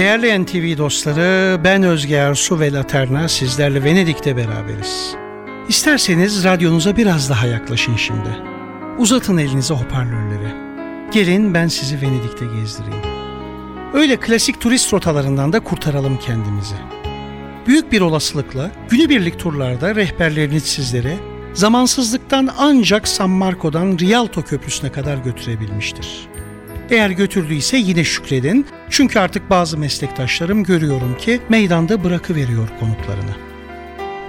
Değerli NTV dostları, ben Özge Ersu ve Laterna sizlerle Venedik'te beraberiz. İsterseniz radyonuza biraz daha yaklaşın şimdi. Uzatın elinize hoparlörleri. Gelin ben sizi Venedik'te gezdireyim. Öyle klasik turist rotalarından da kurtaralım kendimizi. Büyük bir olasılıkla günübirlik turlarda rehberleriniz sizlere zamansızlıktan ancak San Marco'dan Rialto Köprüsü'ne kadar götürebilmiştir. Eğer götürdüyse yine şükredin çünkü artık bazı meslektaşlarım görüyorum ki meydanda bırakıveriyor konuklarını.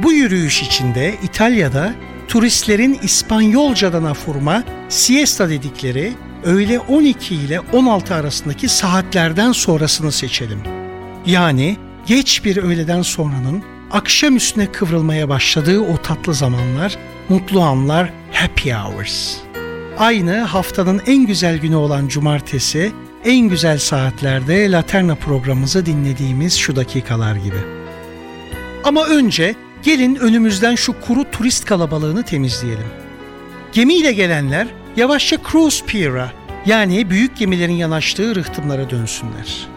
Bu yürüyüş içinde İtalya'da turistlerin İspanyolcadan afurma siesta dedikleri öğle 12 ile 16 arasındaki saatlerden sonrasını seçelim. Yani geç bir öğleden sonranın akşam üstüne kıvrılmaya başladığı o tatlı zamanlar, mutlu anlar, happy hours. Aynı haftanın en güzel günü olan cumartesi, en güzel saatlerde Laterna programımızı dinlediğimiz şu dakikalar gibi. Ama önce Gelin önümüzden şu kuru turist kalabalığını temizleyelim. Gemiyle gelenler yavaşça Cruise Pier'a yani büyük gemilerin yanaştığı rıhtımlara dönsünler.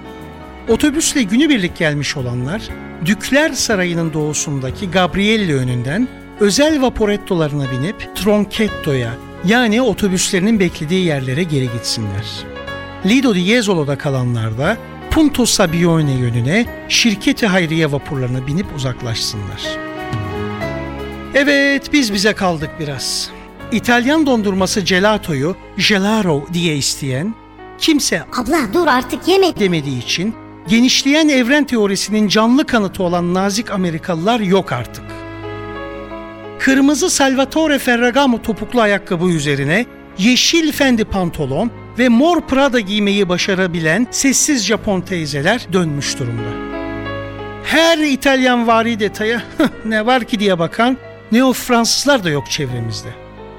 Otobüsle günübirlik gelmiş olanlar Dükler Sarayı'nın doğusundaki Gabrielli önünden özel vaporettolarına binip Tronchetto'ya yani otobüslerinin beklediği yerlere geri gitsinler. Lido di Jesolo'da kalanlar da Punto Sabione yönüne şirketi hayriye vapurlarına binip uzaklaşsınlar.'' Evet biz bize kaldık biraz. İtalyan dondurması gelatoyu gelaro diye isteyen kimse Abla dur artık yeme demediği için genişleyen evren teorisinin canlı kanıtı olan nazik Amerikalılar yok artık. Kırmızı Salvatore Ferragamo topuklu ayakkabı üzerine yeşil fendi pantolon ve mor Prada giymeyi başarabilen sessiz Japon teyzeler dönmüş durumda. Her İtalyan vari detaya ne var ki diye bakan Neo Fransızlar da yok çevremizde.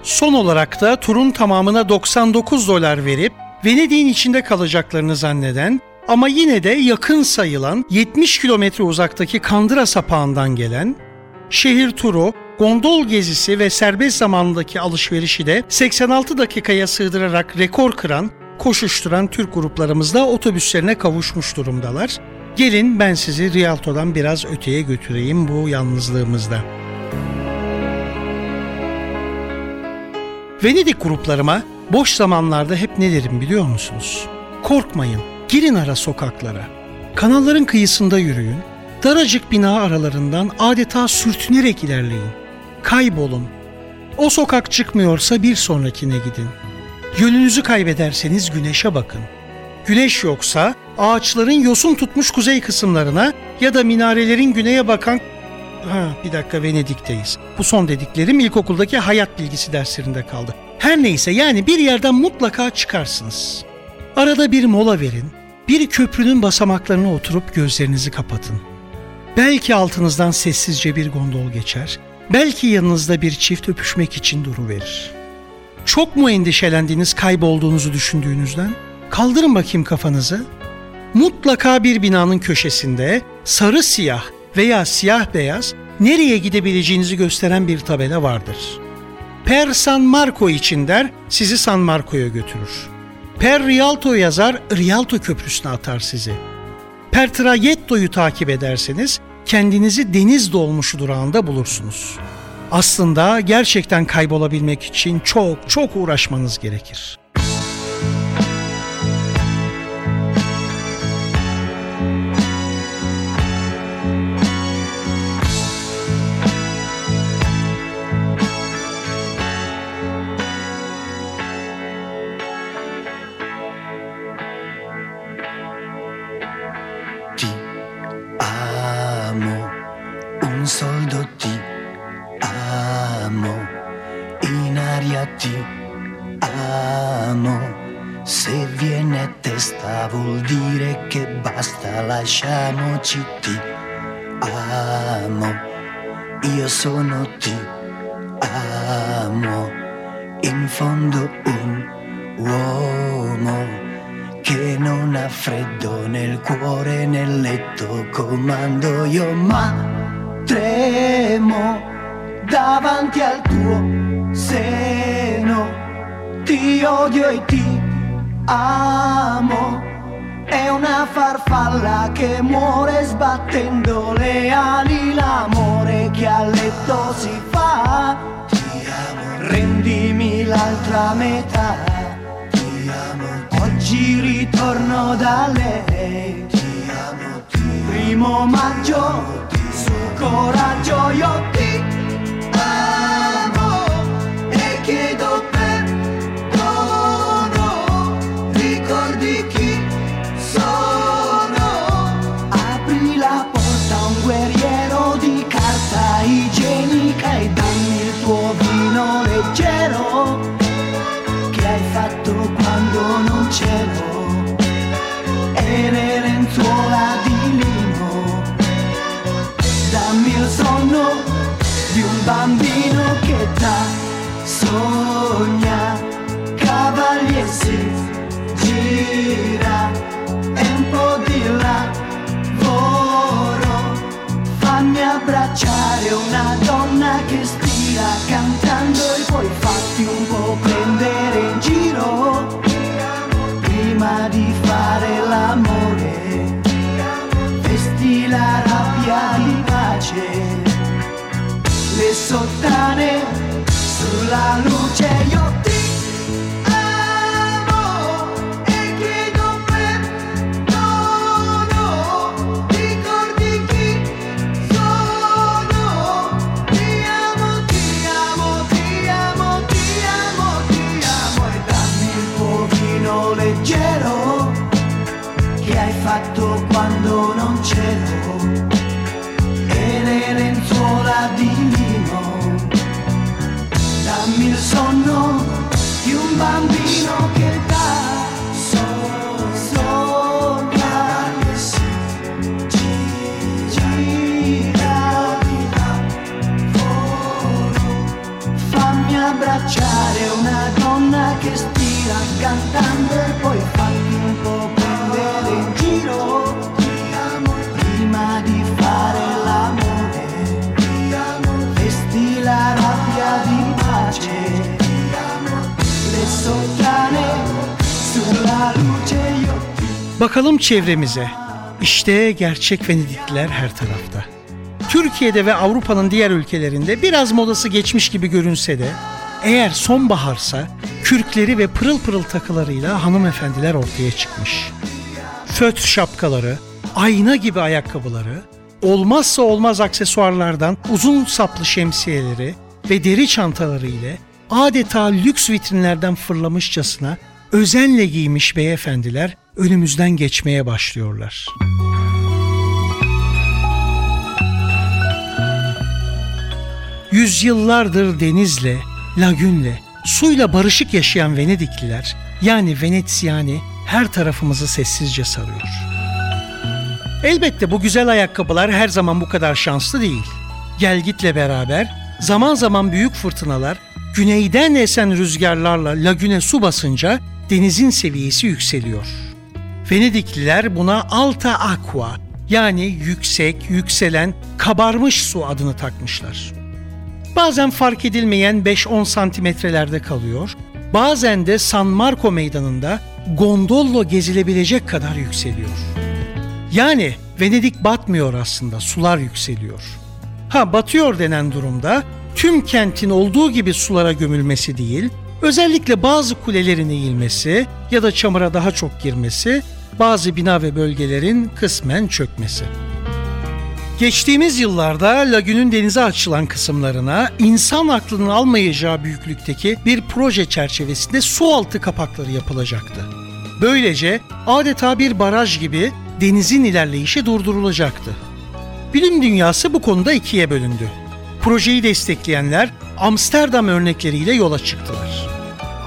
Son olarak da turun tamamına 99 dolar verip Venedik'in içinde kalacaklarını zanneden ama yine de yakın sayılan 70 kilometre uzaktaki Kandıra sapağından gelen şehir turu, gondol gezisi ve serbest zamanındaki alışverişi de 86 dakikaya sığdırarak rekor kıran, koşuşturan Türk gruplarımızda otobüslerine kavuşmuş durumdalar. Gelin ben sizi Rialto'dan biraz öteye götüreyim bu yalnızlığımızda. Venedik gruplarıma boş zamanlarda hep ne derim biliyor musunuz? Korkmayın, girin ara sokaklara. Kanalların kıyısında yürüyün, daracık bina aralarından adeta sürtünerek ilerleyin. Kaybolun. O sokak çıkmıyorsa bir sonrakine gidin. Yönünüzü kaybederseniz güneşe bakın. Güneş yoksa ağaçların yosun tutmuş kuzey kısımlarına ya da minarelerin güneye bakan Ha bir dakika Venedik'teyiz. Bu son dediklerim ilkokuldaki hayat bilgisi derslerinde kaldı. Her neyse yani bir yerden mutlaka çıkarsınız. Arada bir mola verin. Bir köprünün basamaklarına oturup gözlerinizi kapatın. Belki altınızdan sessizce bir gondol geçer. Belki yanınızda bir çift öpüşmek için duru verir. Çok mu endişelendiğiniz kaybolduğunuzu düşündüğünüzden? Kaldırın bakayım kafanızı. Mutlaka bir binanın köşesinde sarı siyah veya siyah beyaz nereye gidebileceğinizi gösteren bir tabela vardır. Per San Marco için der, sizi San Marco'ya götürür. Per Rialto yazar, Rialto Köprüsü'ne atar sizi. Per Traghetto'yu takip ederseniz kendinizi deniz dolmuşu durağında bulursunuz. Aslında gerçekten kaybolabilmek için çok çok uğraşmanız gerekir. Lasciamoci ti amo. Io sono ti amo, in fondo un uomo che non ha freddo nel cuore nel letto comando. Io ma tremo davanti al tuo seno. Ti odio e ti amo è una farfalla che muore sbattendo le ali. L'amore che a letto si fa. Ti amo rendimi l'altra metà. Oggi ritorno da lei. Ti amo, ti Primo maggio Su coraggio io ti amo sogna cavalli e si gira e un po' di lavoro fammi abbracciare una donna che stira cantando e poi fatti un po' prendere in giro. Prima di fare l'amore vesti la rabbia di pace le sottane sulla luce io ti cantando e poi fammi un po' prendere in giro prima di fare l'amore vesti la rabbia di pace le sottane sulla luce io Bakalım çevremize. İşte gerçek Venedikliler her tarafta. Türkiye'de ve Avrupa'nın diğer ülkelerinde biraz modası geçmiş gibi görünse de eğer sonbaharsa kürkleri ve pırıl pırıl takılarıyla hanımefendiler ortaya çıkmış. Föt şapkaları, ayna gibi ayakkabıları, olmazsa olmaz aksesuarlardan uzun saplı şemsiyeleri ve deri çantaları ile adeta lüks vitrinlerden fırlamışçasına özenle giymiş beyefendiler önümüzden geçmeye başlıyorlar. Yüzyıllardır denizle, lagünle, suyla barışık yaşayan Venedikliler yani Venetsiyani her tarafımızı sessizce sarıyor. Elbette bu güzel ayakkabılar her zaman bu kadar şanslı değil. Gelgitle beraber zaman zaman büyük fırtınalar güneyden esen rüzgarlarla lagüne su basınca denizin seviyesi yükseliyor. Venedikliler buna alta aqua yani yüksek, yükselen, kabarmış su adını takmışlar. Bazen fark edilmeyen 5-10 santimetrelerde kalıyor, bazen de San Marco meydanında gondollo gezilebilecek kadar yükseliyor. Yani Venedik batmıyor aslında, sular yükseliyor. Ha batıyor denen durumda tüm kentin olduğu gibi sulara gömülmesi değil, özellikle bazı kulelerin eğilmesi ya da çamura daha çok girmesi, bazı bina ve bölgelerin kısmen çökmesi. Geçtiğimiz yıllarda lagünün denize açılan kısımlarına insan aklının almayacağı büyüklükteki bir proje çerçevesinde su altı kapakları yapılacaktı. Böylece adeta bir baraj gibi denizin ilerleyişi durdurulacaktı. Bilim dünyası bu konuda ikiye bölündü. Projeyi destekleyenler Amsterdam örnekleriyle yola çıktılar.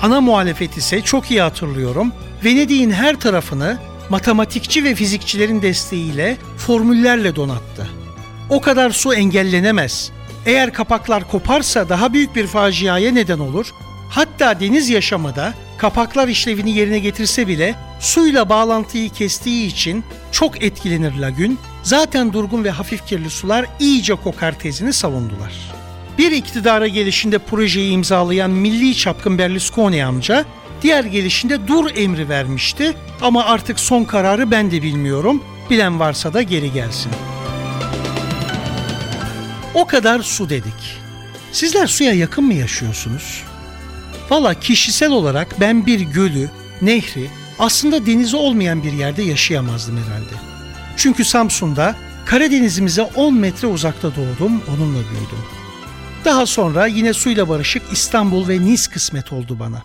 Ana muhalefet ise çok iyi hatırlıyorum. Venedik'in her tarafını matematikçi ve fizikçilerin desteğiyle formüllerle donattı. O kadar su engellenemez. Eğer kapaklar koparsa daha büyük bir faciaya neden olur. Hatta deniz yaşamı kapaklar işlevini yerine getirse bile suyla bağlantıyı kestiği için çok etkilenir lagün. Zaten durgun ve hafif kirli sular iyice kokar tezini savundular. Bir iktidara gelişinde projeyi imzalayan milli çapkın Berlusconi amca diğer gelişinde dur emri vermişti ama artık son kararı ben de bilmiyorum. Bilen varsa da geri gelsin. O kadar su dedik. Sizler suya yakın mı yaşıyorsunuz? Valla kişisel olarak ben bir gölü, nehri, aslında denizi olmayan bir yerde yaşayamazdım herhalde. Çünkü Samsun'da Karadenizimize 10 metre uzakta doğdum, onunla büyüdüm. Daha sonra yine suyla barışık İstanbul ve Nice kısmet oldu bana.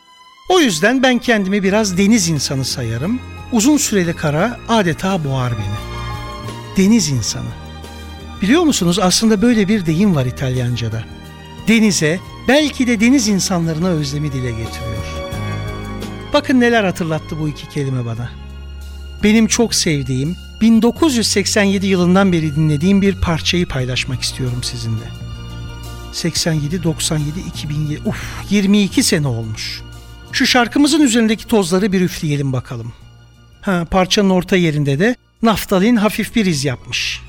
O yüzden ben kendimi biraz deniz insanı sayarım. Uzun süreli kara adeta boğar beni. Deniz insanı. Biliyor musunuz aslında böyle bir deyim var İtalyanca'da. Denize, belki de deniz insanlarına özlemi dile getiriyor. Bakın neler hatırlattı bu iki kelime bana. Benim çok sevdiğim, 1987 yılından beri dinlediğim bir parçayı paylaşmak istiyorum sizinle. 87, 97, 2007, uf 22 sene olmuş. Şu şarkımızın üzerindeki tozları bir üfleyelim bakalım. Ha, parçanın orta yerinde de naftalin hafif bir iz yapmış.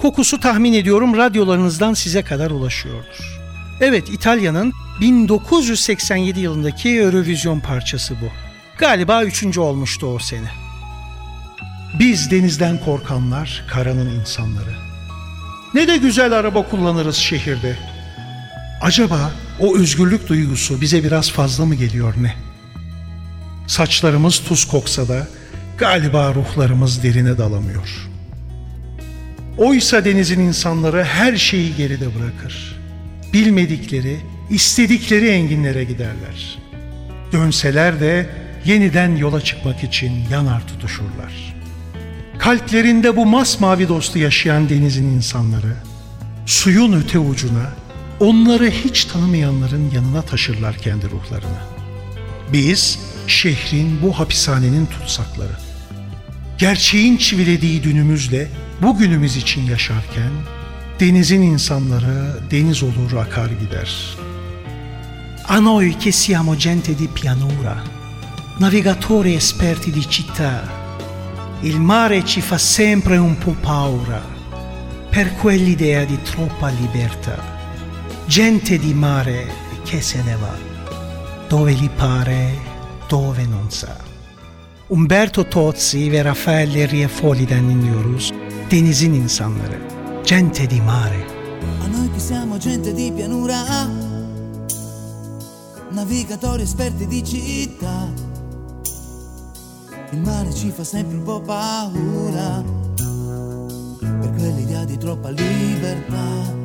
Kokusu tahmin ediyorum radyolarınızdan size kadar ulaşıyordur. Evet İtalya'nın 1987 yılındaki Eurovision parçası bu. Galiba üçüncü olmuştu o sene. Biz denizden korkanlar, karanın insanları. Ne de güzel araba kullanırız şehirde. Acaba o özgürlük duygusu bize biraz fazla mı geliyor ne? Saçlarımız tuz koksa da galiba ruhlarımız derine dalamıyor. Oysa denizin insanları her şeyi geride bırakır. Bilmedikleri, istedikleri enginlere giderler. Dönseler de yeniden yola çıkmak için yanar tutuşurlar. Kalplerinde bu masmavi dostu yaşayan denizin insanları, suyun öte ucuna, onları hiç tanımayanların yanına taşırlar kendi ruhlarını. Biz şehrin bu hapishanenin tutsakları. Gerçeğin çivilediği dünümüzle bugünümüz için yaşarken denizin insanları deniz olur akar gider. A noi che siamo gente di pianura, navigatori esperti di città, il mare ci fa sempre un po' paura per quell'idea di troppa libertà gente di mare che se ne va, dove gli pare, dove non sa. Umberto Tozzi ve Raffaele Riefoliden dinliyoruz. Denizin insanları. Gente di mare. A noi che siamo gente di pianura, navigatori esperti di città. Il mare ci fa sempre un po' paura, per quell'idea di troppa libertà.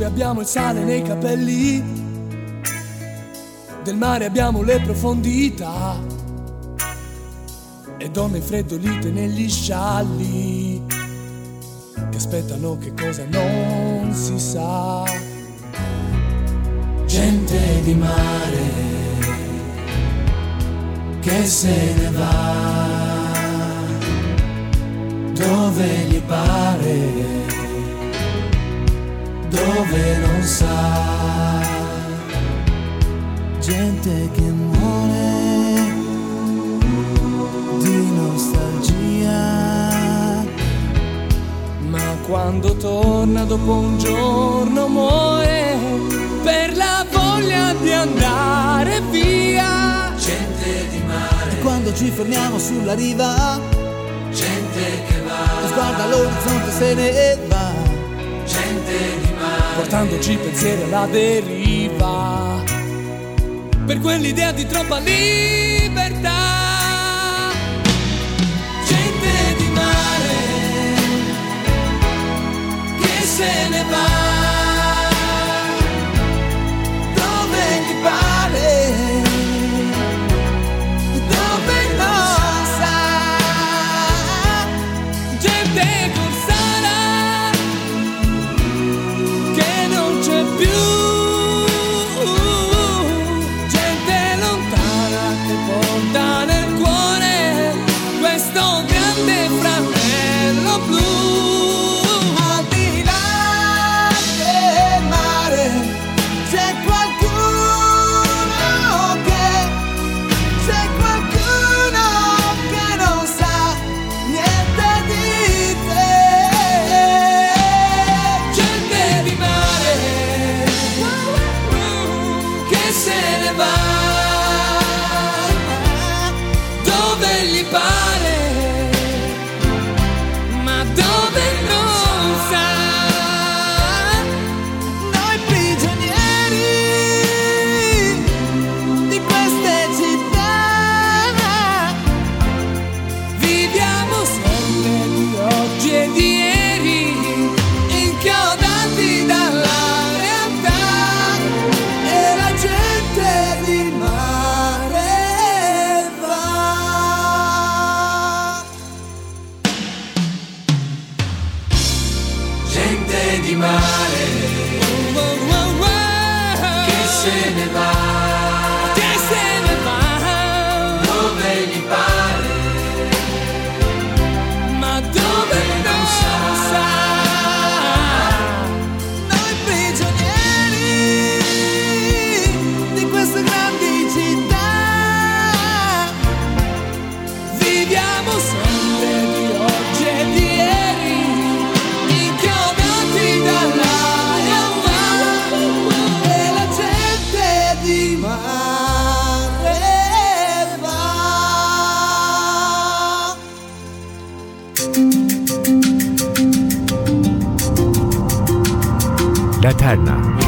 Eppure abbiamo il sale nei capelli, del mare abbiamo le profondità. E donne freddolite negli scialli che aspettano che cosa non si sa. Gente di mare che se ne va? Dove gli pare dove non sa, gente che muore di nostalgia. Ma quando torna dopo un giorno muore per la voglia di andare via. Gente di mare. E quando ci fermiamo sulla riva, gente che va. Sguarda l'orizzonte se ne va. Portandoci pensieri alla deriva. Per quell'idea di troppa libertà. Gente di mare che se ne va. preservar. Laterna